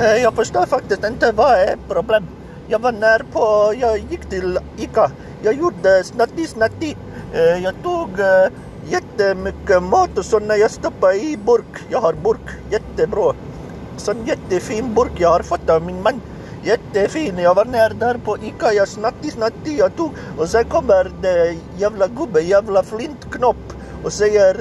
Eh, jag förstår faktiskt inte vad är problem. Jag var när på, jag gick till ICA. Jag gjorde snatti snatti. Eh, jag tog eh, jättemycket mat och så när jag stoppade i burk, jag har burk, jättebra. Sån jättefin burk jag har fått av min man. Jättefin. Jag var ner där på ICA, jag snatti snatti jag tog och sen kommer det jävla gubbe, jävla flintknopp och säger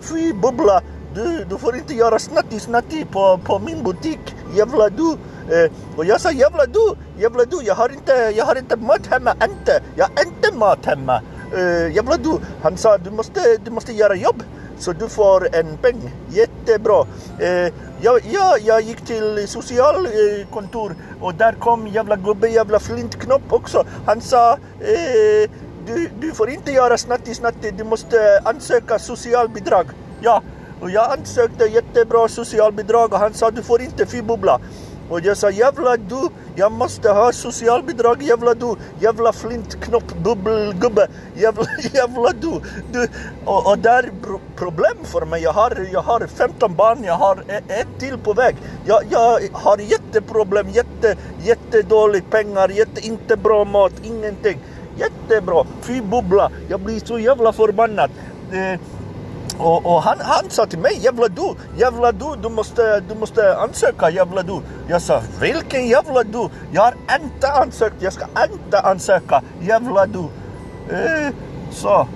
fy bubbla, du, du får inte göra snatti snatti på, på min butik, jävla du. Eh, och jag sa jävla du, jävla du, jag har inte, jag har inte mat hemma, inte. Jag har inte mat hemma. Eh, jävla du. Han sa du måste, du måste göra jobb så du får en peng. Jättebra. Eh, jag, jag, jag gick till socialkontor och där kom jävla gubbe, jävla flintknopp också. Han sa eh, du, du får inte göra snatti snatti, du måste ansöka socialbidrag. Ja, och jag ansökte jättebra socialbidrag och han sa du får inte fibubbla. Och jag sa jävla du, jag måste ha socialbidrag jävla du, jävla flintknopp bubbelgubbe, jävla, jävla du. du. Och, och där är problem för mig, jag har, jag har 15 barn, jag har e, ett till på väg. Jag, jag har jätteproblem, jätte, jättedålig pengar, jätte, inte bra mat, ingenting. Jättebra, fy bubbla, jag blir så jävla förbannad. Eh, och, och han, han sa till mig, jävla du, jävla du, du måste, du måste ansöka, jävla du. Jag sa, vilken jävla du? Jag har inte ansökt, jag ska inte ansöka, jävla du. Eh, så,